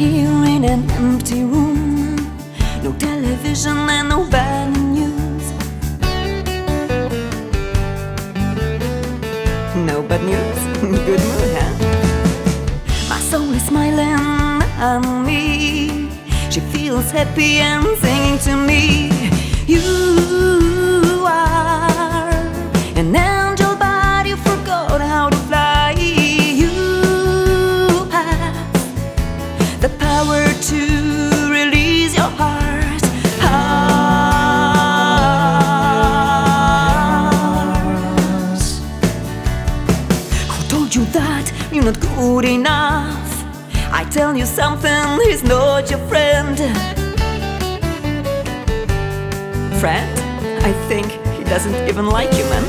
here in an empty room. No television and no bad news. No bad news, good mood, huh? My soul is smiling at me. She feels happy and singing to me. You are. Told you that you're not good enough? I tell you something, he's not your friend. Friend? I think he doesn't even like you, man.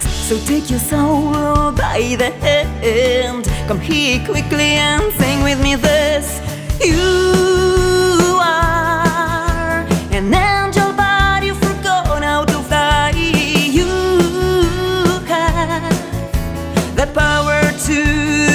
So take your soul by the hand. Come here quickly and sing with me this. You to